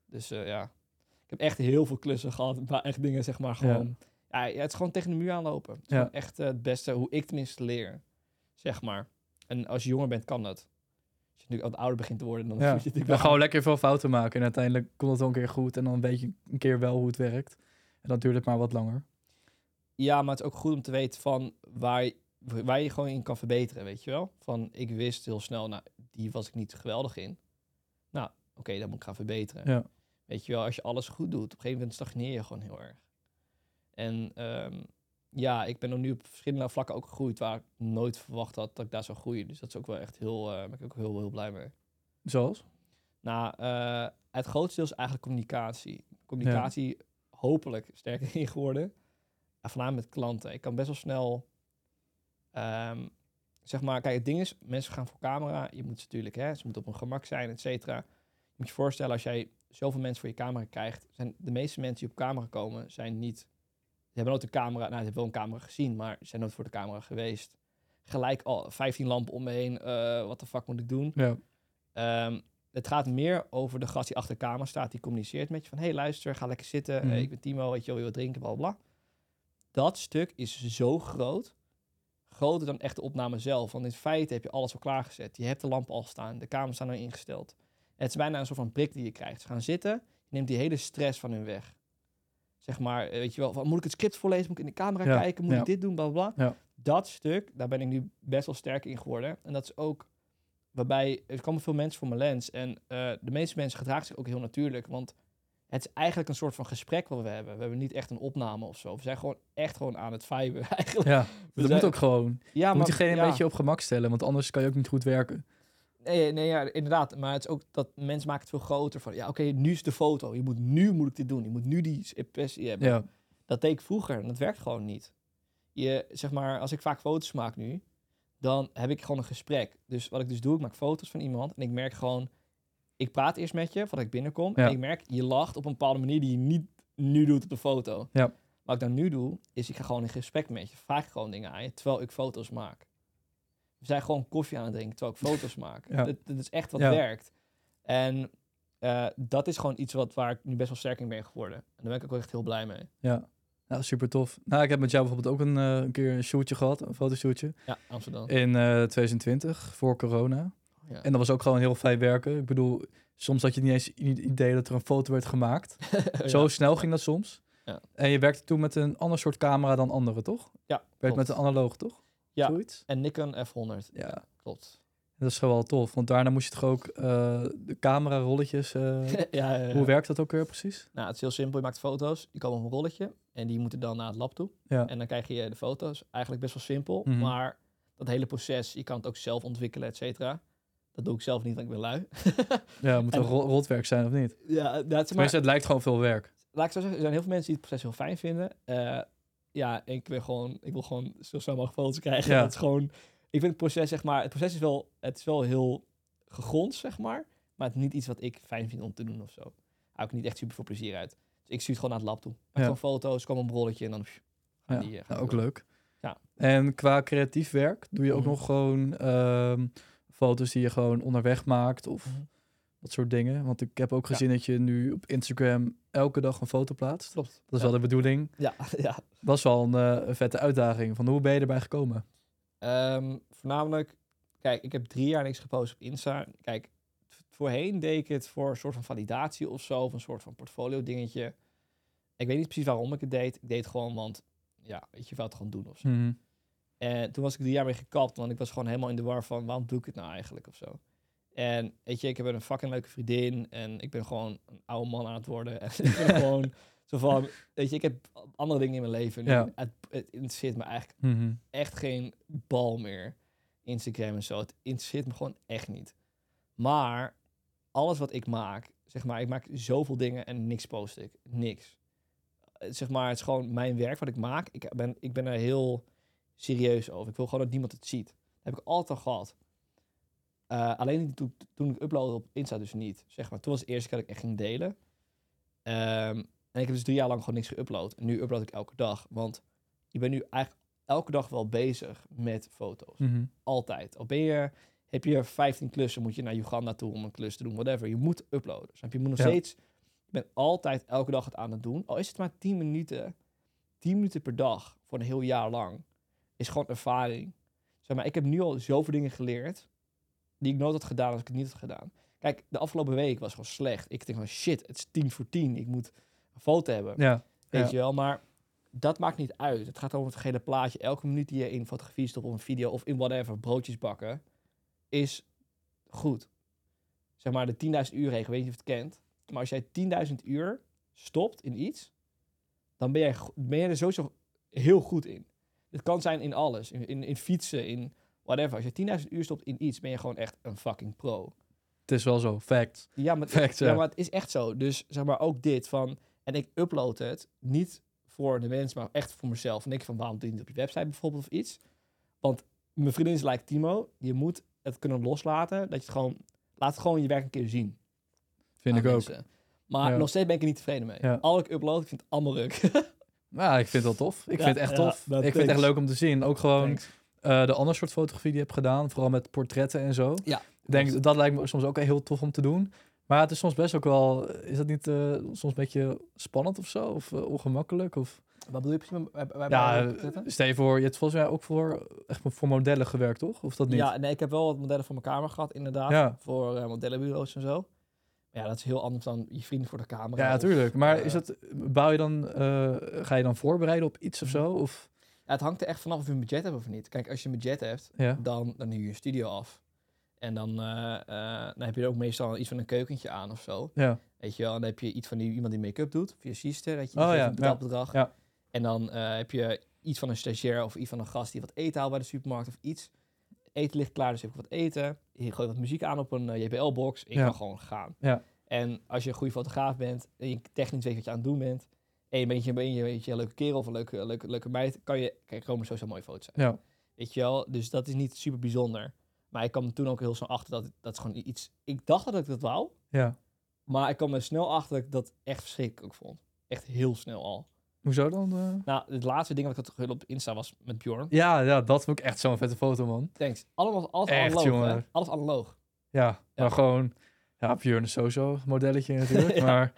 Dus eh, ja. Ik heb echt heel veel klussen gehad. Waar echt dingen zeg maar gewoon... Ja, ja, het is gewoon tegen de muur aanlopen. Het is Ja. echt eh, het beste hoe ik tenminste leer. Zeg maar. En als je jonger bent, kan dat. Als je natuurlijk wat ouder begint te worden, dan ja. moet je Dan wel gewoon lekker veel fouten maken. En uiteindelijk komt het wel een keer goed. En dan weet je een keer wel hoe het werkt. En dan duurt het maar wat langer. Ja, maar het is ook goed om te weten van waar je, waar je gewoon in kan verbeteren, weet je wel? Van, ik wist heel snel, nou, die was ik niet geweldig in. Nou, oké, dan moet ik gaan verbeteren. Ja. Weet je wel, als je alles goed doet, op een gegeven moment stagneer je gewoon heel erg. En ehm, ja, ik ben er nu op verschillende vlakken ook gegroeid waar ik nooit verwacht had dat ik daar zou groeien. Dus dat is ook wel echt heel, eh ben ik ook heel, heel blij mee. Zoals? Nou, eh, het grootste deel is eigenlijk communicatie. Communicatie hopelijk sterker in geworden. En voornamelijk met klanten. Ik kan best wel snel, ehm, zeg maar, kijk, het ding is, mensen gaan voor camera. Je moet ze natuurlijk, hè, ze moeten op hun gemak zijn, et cetera. Je moet je voorstellen, als jij zoveel mensen voor je camera krijgt, zijn de meeste mensen die op camera komen, zijn niet, ze hebben nooit een camera, nou, ze hebben wel een camera gezien, maar ze zijn nooit voor de camera geweest. Gelijk al 15 lampen om me heen, eh, wat de fuck moet ik doen? Ja. Ehm, het gaat meer over de gast die achter de kamer staat, die communiceert met je van, hey luister, ga lekker zitten, Mhm. Ik ben Timo, weet je wel, wil je wat drinken, bla bla. Dat stuk is zo groot, groter dan echt de opname zelf. Want in feite heb je alles al klaargezet. Je hebt de lampen al staan, de kamers staan al ingesteld. Het is bijna een soort van prik die je krijgt. Ze gaan zitten, je neemt die hele stress van hun weg. Zeg maar, eh, weet je wel, van, moet ik het script voorlezen, moet ik in de camera Ja, kijken, moet ja. ik dit doen, bla bla. bla. Ja. Dat stuk, daar ben ik nu best wel sterk in geworden. En dat is ook waarbij er komen veel mensen voor mijn lens. En eh, de meeste mensen gedragen zich ook heel natuurlijk. Want het is eigenlijk een soort van gesprek wat we hebben. We hebben niet echt een opname of zo. We zijn gewoon echt gewoon aan het viben eigenlijk. Ja, dat zijn- moet ook gewoon. Ja, Je moet diegene ja. een beetje op gemak stellen. Want anders kan je ook niet goed werken. Nee, nee, ja, inderdaad. Maar het is ook dat mensen maken het veel groter van... Ja, oké, nu is de foto. Je moet, nu moet ik dit doen. Je moet nu die impressie hebben. Ja. Dat deed ik vroeger en dat werkt gewoon niet. Je, zeg maar, als ik vaak foto's maak nu, dan heb ik gewoon een gesprek. Dus wat ik dus doe, ik maak foto's van iemand en ik merk gewoon, ik praat eerst met je voordat ik binnenkom. Ja. En ik merk, je lacht op een bepaalde manier die je niet nu doet op de foto. Ja. Wat ik dan nu doe, is ik ga gewoon in gesprek met je. Vraag gewoon dingen aan je, terwijl ik foto's maak. We zijn gewoon koffie aan het drinken, terwijl ik foto's maak. Ja. Dat, dat is echt wat Ja. werkt. En eh, dat is gewoon iets wat, waar ik nu best wel sterk in ben geworden. En daar ben ik ook echt heel blij mee. Ja. Super tof. Nou, ik heb met jou bijvoorbeeld ook een, eh, een keer een shootje gehad, een fotoshootje. Ja, Amsterdam. In eh 2020, voor corona. Ja. En dat was ook gewoon heel fijn werken. Ik bedoel, soms had je niet eens i- idee dat er een foto werd gemaakt. Zo Ja. snel ging dat soms. Ja. En je werkte toen met een ander soort camera dan anderen, toch? Ja, Werd klopt. met een analoog, toch? Ja. Zoiets? En Nikon F100. Ja. klopt. Dat is gewoon wel tof. Want daarna moest je toch ook eh, de camera rolletjes... eh, ja, ja, ja. Hoe werkt dat ook weer precies? Nou, het is heel simpel. Je maakt foto's, die komen op een rolletje en die moeten dan naar het lab toe. Ja. En dan krijg je de foto's. Eigenlijk best wel simpel, Mhm. maar dat hele proces, je kan het ook zelf ontwikkelen, et cetera. Dat doe ik zelf niet, want ik ben lui. Ja, moet En- ro- rotwerk zijn of niet? ja, dat is maar, het lijkt gewoon veel werk. laat ik zo zeggen, er zijn heel veel mensen die het proces heel fijn vinden. Eh, ja, ik ben gewoon, ik wil gewoon zo snel mogelijk foto's krijgen. Ja. Het is gewoon, ik vind het proces, zeg maar, het proces is wel, het is wel heel gegrond, zeg maar. Maar het is niet iets wat ik fijn vind om te doen of zo. Hou ik niet echt super veel plezier uit. Dus ik stuur het gewoon naar het lab toe. Maak Ja. gewoon foto's, kom een rolletje en dan pff, Ja, die, eh, nou, ook door. leuk. Ja. En qua creatief werk doe je ook Mhm. nog gewoon ehm, foto's die je gewoon onderweg maakt of Mhm. Dat soort dingen. Want ik heb ook Ja. gezien dat je nu op Instagram elke dag een foto plaatst. Klopt. Dat is ja. wel de bedoeling. Ja, ja. Dat is wel een, eh, een vette uitdaging. Van hoe ben je erbij gekomen? Ehm, voornamelijk, kijk, ik heb drie jaar niks gepost op Insta. Kijk, voorheen deed ik het voor een soort van validatie of zo, of een soort van portfolio dingetje. Ik weet niet precies waarom ik het deed. Ik deed het gewoon, want ja, weet je, het gewoon doen of zo. Mhm. En toen was ik drie jaar mee gekapt, want ik was gewoon helemaal in de war van waarom doe ik het nou eigenlijk of zo. En weet je, ik heb een fucking leuke vriendin en ik ben gewoon een oude man aan het worden. En ik ben gewoon zo van, weet je, ik heb andere dingen in mijn leven. nu. Ja. Het, het interesseert me eigenlijk Mhm. echt geen bal meer. Instagram en zo. Het interesseert me gewoon echt niet. Maar alles wat ik maak, zeg maar, ik maak zoveel dingen en niks post ik. Niks. Eh, Zeg maar, het is gewoon mijn werk wat ik maak. Ik ben, ik ben er heel serieus over. Ik wil gewoon dat niemand het ziet. Dat heb ik altijd al gehad. Eh, alleen toen, toen ik uploadde op Insta dus niet. Zeg maar. Toen was het eerste keer dat ik echt ging delen. Ehm, en ik heb dus drie jaar lang gewoon niks geüpload. En nu upload ik elke dag. Want ik ben nu eigenlijk elke dag wel bezig met foto's. Mhm. Altijd. Al ben je, heb je 15 klussen, moet je naar Uganda toe om een klus te doen, whatever. Je moet uploaden. Snap je? Je moet nog Ja. steeds, ik ben altijd elke dag het aan het doen. Al is het maar 10 minuten, 10 minuten per dag voor een heel jaar lang, is gewoon ervaring. Zeg maar, ik heb nu al zoveel dingen geleerd die ik nooit had gedaan als ik het niet had gedaan. Kijk, de afgelopen week was gewoon slecht. Ik denk van shit, het is 10 voor 10. Ik moet een foto hebben. Ja. Weet Ja. je wel, maar dat maakt niet uit. Het gaat om het gehele plaatje. Elke minuut die je in fotografie stopt of een video of in whatever, broodjes bakken, is goed. Zeg maar de 10.000 uur regel, weet je of je het kent. Maar als jij 10.000 uur stopt in iets, dan ben go- ben je er sowieso heel goed in. Het kan zijn in alles. In, in, in fietsen, in whatever. Als je 10.000 uur stopt in iets, ben je gewoon echt een fucking pro. Het is wel zo. Fact. Ja, maar, Fact, ja, ja. maar het is echt zo. Dus zeg maar ook dit van... En ik upload het niet voor de mensen, maar echt voor mezelf. En ik van, waarom doe je het niet op je website bijvoorbeeld of iets? Want mijn vriendin is like Timo. Je moet het kunnen loslaten. Dat je het gewoon... Laat het gewoon je werk een keer zien. Vind ik ook. Maar Ja. nog steeds ben ik er niet tevreden mee. Ja. Al wat ik upload, ik vind het allemaal ruk. Nou, ik vind het wel tof. Ik Ja, vind het echt tof. dat ik vind het echt leuk om te zien. Ook gewoon Thanks. Eh, de andere soort fotografie die je hebt gedaan. Vooral met portretten en zo. Ja, denk, klopt. dat lijkt me soms ook heel tof om te doen. Maar het is soms best ook wel... Is dat niet eh, soms een beetje spannend of zo? Of eh, ongemakkelijk? Of... Wat bedoel je precies met- bij, bij, Ja, eh, stel je voor... Je hebt volgens mij ook voor, echt voor modellen gewerkt, toch? Of dat niet? Ja, nee, ik heb wel wat modellen voor mijn kamer gehad, inderdaad. Ja. Voor eh, modellenbureaus en zo. Maar ja, dat is heel anders dan je vriend voor de camera. Ja, natuurlijk. Maar eh, is het, bouw je dan, eh, ga je dan voorbereiden op iets of zo? Of, het hangt er echt vanaf of je een budget hebt of niet. Kijk, als je een budget hebt, ja. dan, dan huur je een studio af. En dan, eh, eh, dan heb je er ook meestal iets van een keukentje aan of zo. Ja. Weet je wel, dan heb je iets van die, iemand die make-up doet, of je assistent, dat je Oh ja, een betaald bedrag. ja. En dan eh, heb je iets van een stagiair of iets van een gast die wat eten haalt bij de supermarkt of iets. Eten ligt klaar, dus heb ik wat eten. Je gooit wat muziek aan op een JBL-box Ja. kan gewoon gaan. Ja. En als je een goede fotograaf bent en je technisch weet wat je aan het doen bent, en je bent je, ben je, weet je een leuke kerel of een leuke, leuke, leuke meid, kan je, kijk, komen sowieso mooie foto's uit. Ja. Weet je wel, dus dat is niet super bijzonder. Maar ik kwam toen ook heel snel achter dat dat is gewoon iets... Ik dacht dat ik dat wou, Ja. maar ik kwam er snel achter dat ik dat echt verschrikkelijk vond. Echt heel snel al. Hoezo dan? eh? Nou, het laatste ding wat ik had op Insta was met Bjorn. Ja, ja, dat vond ik echt zo'n vette foto, man. Thanks. Allemaal, alles Echt, analoog, jongen. hè? Alles analoog. Ja, maar gewoon... Ja, Björn is sowieso een modelletje natuurlijk, Ja. maar...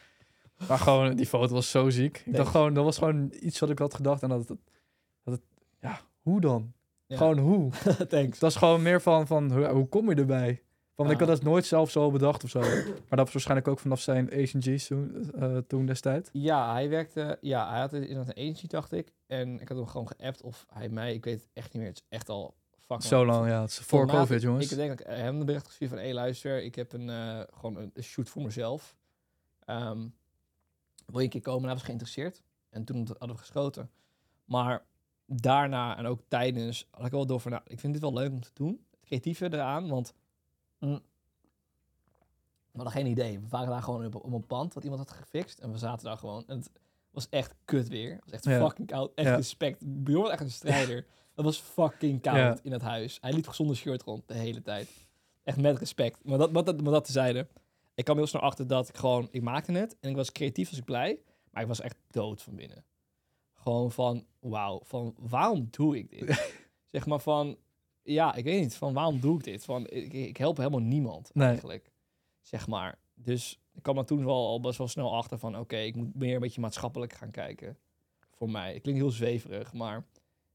Maar gewoon, die foto was zo ziek. Ik dacht gewoon, dat was gewoon iets wat ik had gedacht. En dat het, dat het ja, hoe dan? Ja. Gewoon hoe? Thanks. Dat is gewoon meer van, van hoe, hoe kom je erbij? Van, ik had dat nooit zelf zo bedacht of zo. Maar dat was waarschijnlijk ook vanaf zijn G's toen, eh, toen destijds. Ja, hij werkte... Ja, hij had inderdaad een agency, dacht ik. En ik had hem gewoon geappt of hij mij... Ik weet het echt niet meer. Het is echt al fucking Zo lang, ja. Het is voor COVID, jongens. Ik denk dat ik hem een bericht gestuurd van... Hé, luister, ik heb een, eh, gewoon een, een shoot voor mezelf. Ehm, wil je een keer komen? En hij was geïnteresseerd. En toen hadden we geschoten. Maar daarna en ook tijdens... had ik wel door van... Nou, ik vind dit wel leuk om te doen. Het creatieve eraan, want... mm, we hadden geen idee. We waren daar gewoon op, op een pand wat iemand had gefixt. En we zaten daar gewoon. En het was echt kut weer. Het was echt Ja. fucking koud. Echt Ja. respect. Bjorn was echt een strijder. Het was fucking koud in het huis. Hij liep zonder shirt rond de hele tijd. Echt met respect. Maar dat, maar dat, maar dat tezijde. Ik kwam heel snel achter dat ik gewoon... Ik maakte het en ik was creatief, was ik blij. Maar ik was echt dood van binnen. Gewoon van, wauw. Van, waarom doe ik dit? zeg maar van... Ja, ik weet niet. Van, waarom doe ik dit? Van, ik, ik help helemaal niemand Nee. eigenlijk. Zeg maar. Dus ik kwam er toen wel al best wel snel achter van... Oké, ik moet meer een beetje maatschappelijk gaan kijken. Voor mij. Het klinkt heel zweverig, maar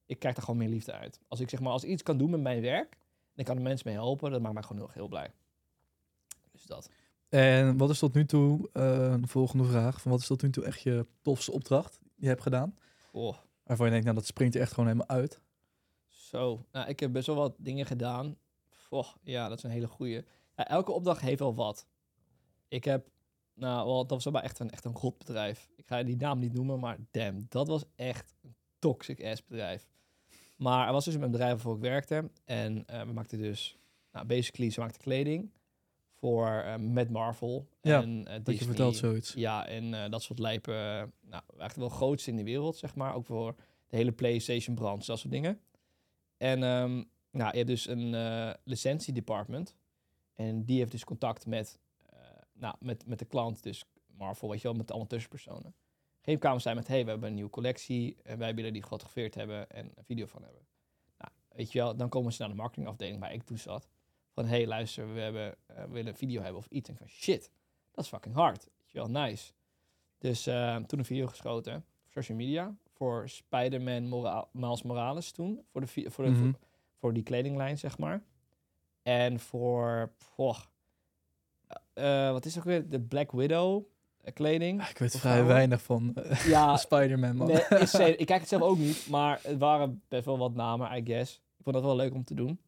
ik krijg daar gewoon meer liefde uit. Als ik zeg maar, als ik iets kan doen met mijn werk... en ik kan er mensen mee helpen, dat maakt mij gewoon heel, heel blij. Dus dat. En wat is tot nu toe, eh, de volgende vraag, van wat is tot nu toe echt je tofste opdracht die je hebt gedaan? Oh, Waarvan je denkt, nou dat springt er echt gewoon helemaal uit. zo. Nou, ik heb best wel wat dingen gedaan. Oh, ja, dat is een hele goeie. Ja, elke opdracht heeft wel wat. Ik heb... Nou, wel, dat was wel echt een, echt een goed bedrijf. Ik ga die naam niet noemen, maar damn, dat was echt een toxic ass bedrijf. Maar er was dus een bedrijf waarvoor ik werkte. En eh, we maakten dus, nou, basically, ze maakten kleding voor eh, met Marvel. Ja, en, eh, Dat je vertelt zoiets. Ja, en eh, dat soort lijpen, nou, eigenlijk wel grootste in de wereld, zeg maar. Ook voor de hele PlayStation brand, dat soort dingen. En ehm, nou, je hebt dus een licentie-department. En die heeft dus contact met, nou, met, met de klant, dus Marvel, weet je wel, met alle tussenpersonen. Geen kwamen zij met, hey, we hebben een nieuwe collectie en wij willen die gefotografeerd hebben en een video van hebben. Nou, weet je wel, dan komen ze naar de marketingafdeling waar ik toen zat. Van, hey, luister, we, hebben, eh, we willen een video hebben of iets. En van, shit, dat is fucking hard. Weet je wel, nice. Dus eh, toen een video geschoten voor social media. Voor Spider-Man Mora Miles Morales toen. Voor, de, voor, de, Mhm. voor, voor die kledinglijn, zeg maar. En voor, eh, wat is ook weer? De Black Widow kleding. Ik weet vrij weinig van Ja, Spider-Man, man. nee, ik kijk het zelf ook niet. Maar het waren best wel wat namen, I guess. Ik vond dat wel leuk om te doen.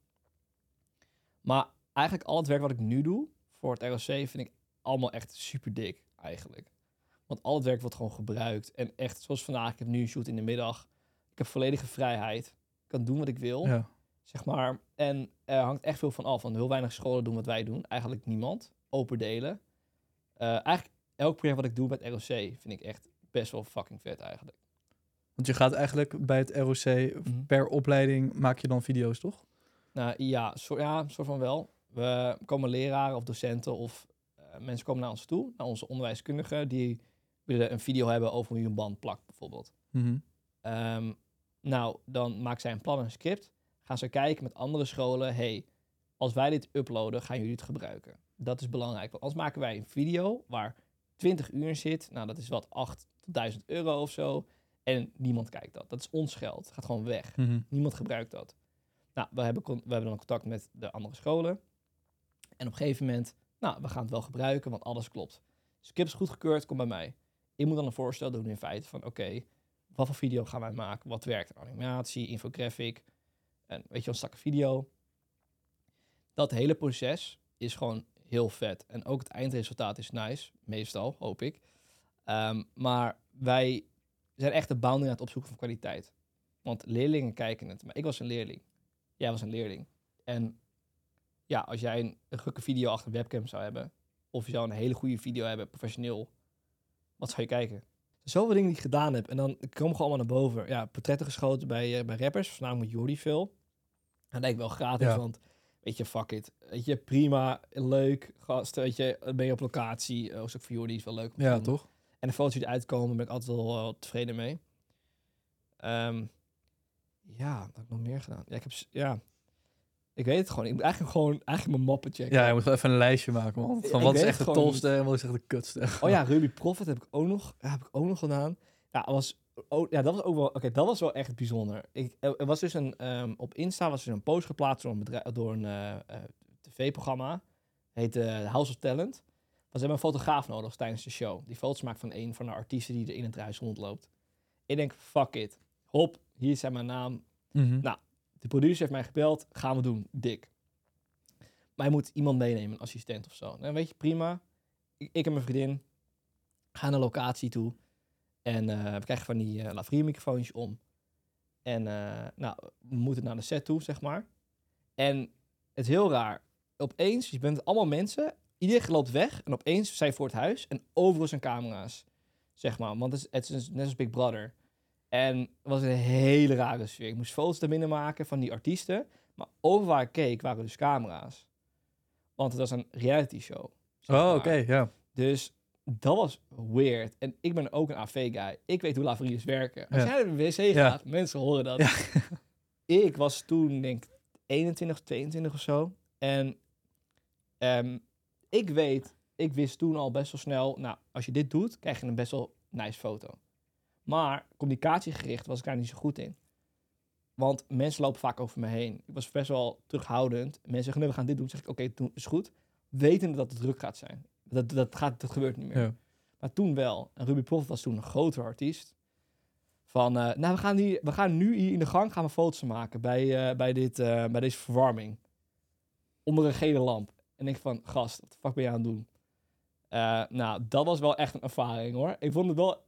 Maar eigenlijk al het werk wat ik nu doe voor het ROC vind ik allemaal echt super dik, eigenlijk. Want al het werk wordt gewoon gebruikt. En echt, zoals vandaag, ik heb nu een shoot in de middag. Ik heb volledige vrijheid. Ik kan doen wat ik wil, ja. zeg maar. En er hangt echt veel van af. Want heel weinig scholen doen wat wij doen. Eigenlijk niemand. Open delen. Eh, eigenlijk elk project wat ik doe met ROC vind ik echt best wel fucking vet eigenlijk. Want je gaat eigenlijk bij het ROC per opleiding maak je dan video's, toch? Nou ja, zo, ja, soort van wel. We komen leraren of docenten of eh, mensen komen naar ons toe, naar onze onderwijskundigen, die willen een video hebben over hoe je een band plakt bijvoorbeeld. Mhm. Ehm, nou, dan maken zij een plan en een script. Gaan ze kijken met andere scholen. hey, als wij dit uploaden, gaan jullie het gebruiken? Dat is belangrijk. Want anders maken wij een video waar 20 uur in zit. Nou, dat is wat 8 tot 1000 euro of zo. En niemand kijkt dat. Dat is ons geld. Het gaat gewoon weg. Mhm. Niemand gebruikt dat. Nou, we hebben, we hebben dan contact met de andere scholen. En op een gegeven moment, nou, we gaan het wel gebruiken, want alles klopt. Script is goedgekeurd, kom bij mij. Ik moet dan een voorstel doen in feite van, oké, wat voor video gaan wij maken? Wat werkt? Animatie, infographic, en weet je, een stakke video. Dat hele proces is gewoon heel vet. En ook het eindresultaat is nice, meestal, hoop ik. Ehm, maar wij zijn echt de boundary aan het opzoeken van kwaliteit. Want leerlingen kijken het. Maar ik was een leerling. Jij was een leerling. En ja, als jij een, een gekke video achter een webcam zou hebben... of je zou een hele goede video hebben, professioneel... wat zou je kijken? Zoveel dingen die ik gedaan heb. En dan komen gewoon allemaal naar boven. Ja, portretten geschoten bij, eh, bij rappers. Voornamelijk Jordi veel. En dat ik wel gratis, Ja. want... weet je, fuck it. Weet je, prima, leuk, gast, weet je, ben je op locatie. Uh, ook voor jullie is wel leuk. om te Ja, doen. toch? En de foto's die eruit komen, ben ik altijd wel, wel tevreden mee. Ehm, ja, wat heb ik nog meer gedaan? Ja, ik heb, ja, ik weet het gewoon. Ik moet eigenlijk gewoon, eigenlijk mijn mappen checken. Ja, je moet wel even een lijstje maken, man. Van wat is echt de tolste en wat is echt de kutste. Oh ja, Ruby Profit heb ik ook nog, heb ik ook nog gedaan. Ja, was, oh, ja dat was ook wel, oké, dat was wel echt bijzonder. Ik, er was dus een, ehm, op Insta was er een post geplaatst door een, bedrijf, door een eh, eh, tv-programma. Heet eh, House of Talent. Was hebben een fotograaf nodig tijdens de show. Die foto's maakt van een van de artiesten die er in het huis rondloopt. Ik denk, fuck it. Hop, hier zijn mijn naam. Mhm. Nou, De producer heeft mij gebeld, gaan we doen, dik. Maar je moet iemand meenemen, een assistent of zo. Nou, weet je, prima. Ik, ik en mijn vriendin gaan naar locatie toe. En eh, we krijgen van die uh, Lavrie microfoontjes om. En eh, nou, we moeten naar de set toe, zeg maar. En het is heel raar. Opeens, je bent allemaal mensen. Iedereen loopt weg. En opeens zijn voor het huis. En overal zijn camera's. Zeg maar. Want het is, het is net als Big Brother. En het was een hele rare sfeer. Ik moest foto's naar binnen maken van die artiesten. Maar over waar ik keek waren dus camera's. Want het was een reality show. zeg Oh, oké, ja. Dus dat was weird. En ik ben ook een AV-guy. Ik weet hoe lavaliers werken. Als Ja. jij naar de wc Ja. gaat, mensen horen dat. Ja. ik was toen, denk ik, 21, 22 of zo. En ehm, ik weet, ik wist toen al best wel snel... Nou, als je dit doet, krijg je een best wel nice foto. Maar communicatiegericht was ik daar niet zo goed in. Want mensen lopen vaak over me heen. Ik was best wel terughoudend. Mensen zeggen, nee, we gaan dit doen. Dan zeg ik, oké, doen is goed. Wetende dat het druk gaat zijn. Dat, dat, gaat, dat gebeurt niet meer. Ja. Maar toen wel. En Ruby Prof was toen een grotere artiest. Van, eh, nou, we gaan, hier, we gaan nu hier in de gang gaan we foto's maken bij, eh, bij, dit, eh, bij deze verwarming. Onder een gele lamp. En ik van, gast, wat de fuck ben je aan het doen? Nou, dat was wel echt een ervaring hoor. Ik vond het wel,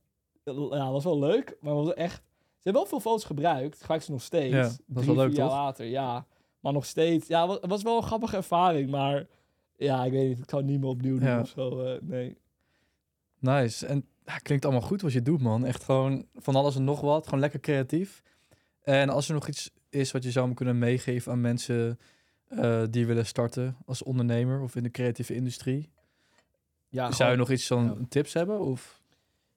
ja, was wel leuk, maar was echt... Ze hebben wel veel foto's gebruikt, gebruiken ze nog steeds. Ja, dat is wel leuk, vier jaar toch? later, ja. Maar nog steeds, ja, het was- wel een grappige ervaring, maar... Ja, ik weet niet, ik zou het niet meer opnieuw doen Ja. of zo, eh, nee. Nice. En ja, klinkt allemaal goed wat je doet, man. Echt gewoon van alles en nog wat. Gewoon lekker creatief. En als er nog iets is wat je zou kunnen meegeven aan mensen eh, die willen starten als ondernemer of in de creatieve industrie. Ja, zou je nog iets van ja. tips hebben? Of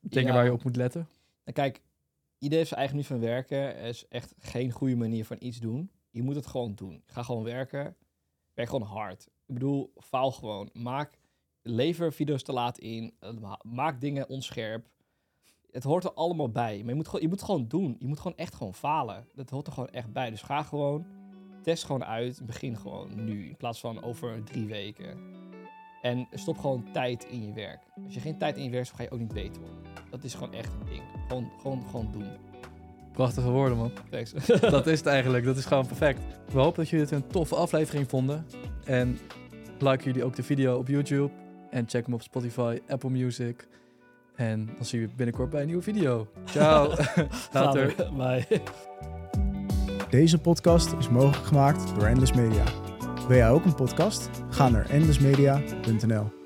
dingen Ja. waar je op moet letten? Nou, kijk, iedereen heeft zijn eigen manier van werken. Er is echt geen goede manier van iets doen. Je moet het gewoon doen. Ga gewoon werken. Werk gewoon hard. Ik bedoel, faal gewoon. Maak, lever video's te laat in. Eh, ma- Maak dingen onscherp. Het hoort er allemaal bij. Maar je moet, gewoon, je moet gewoon doen. Je moet gewoon echt gewoon falen. Dat hoort er gewoon echt bij. Dus ga gewoon, test gewoon uit. Begin gewoon nu. In plaats van over drie weken. En stop gewoon tijd in je werk. Als je geen tijd in je werk hebt, ga je ook niet beter worden. Dat is gewoon echt een ding. Gewoon, gewoon, gewoon doen. Prachtige woorden, man. Thanks. dat is het eigenlijk. Dat is gewoon perfect. We hopen dat jullie het een toffe aflevering vonden. En like jullie ook de video op YouTube. En check hem op Spotify, Apple Music. En dan zien we je binnenkort bij een nieuwe video. Ciao. Later. Bye. Deze podcast is mogelijk gemaakt door Endless Media. Wil jij ook een podcast? Ga naar endlessmedia.nl.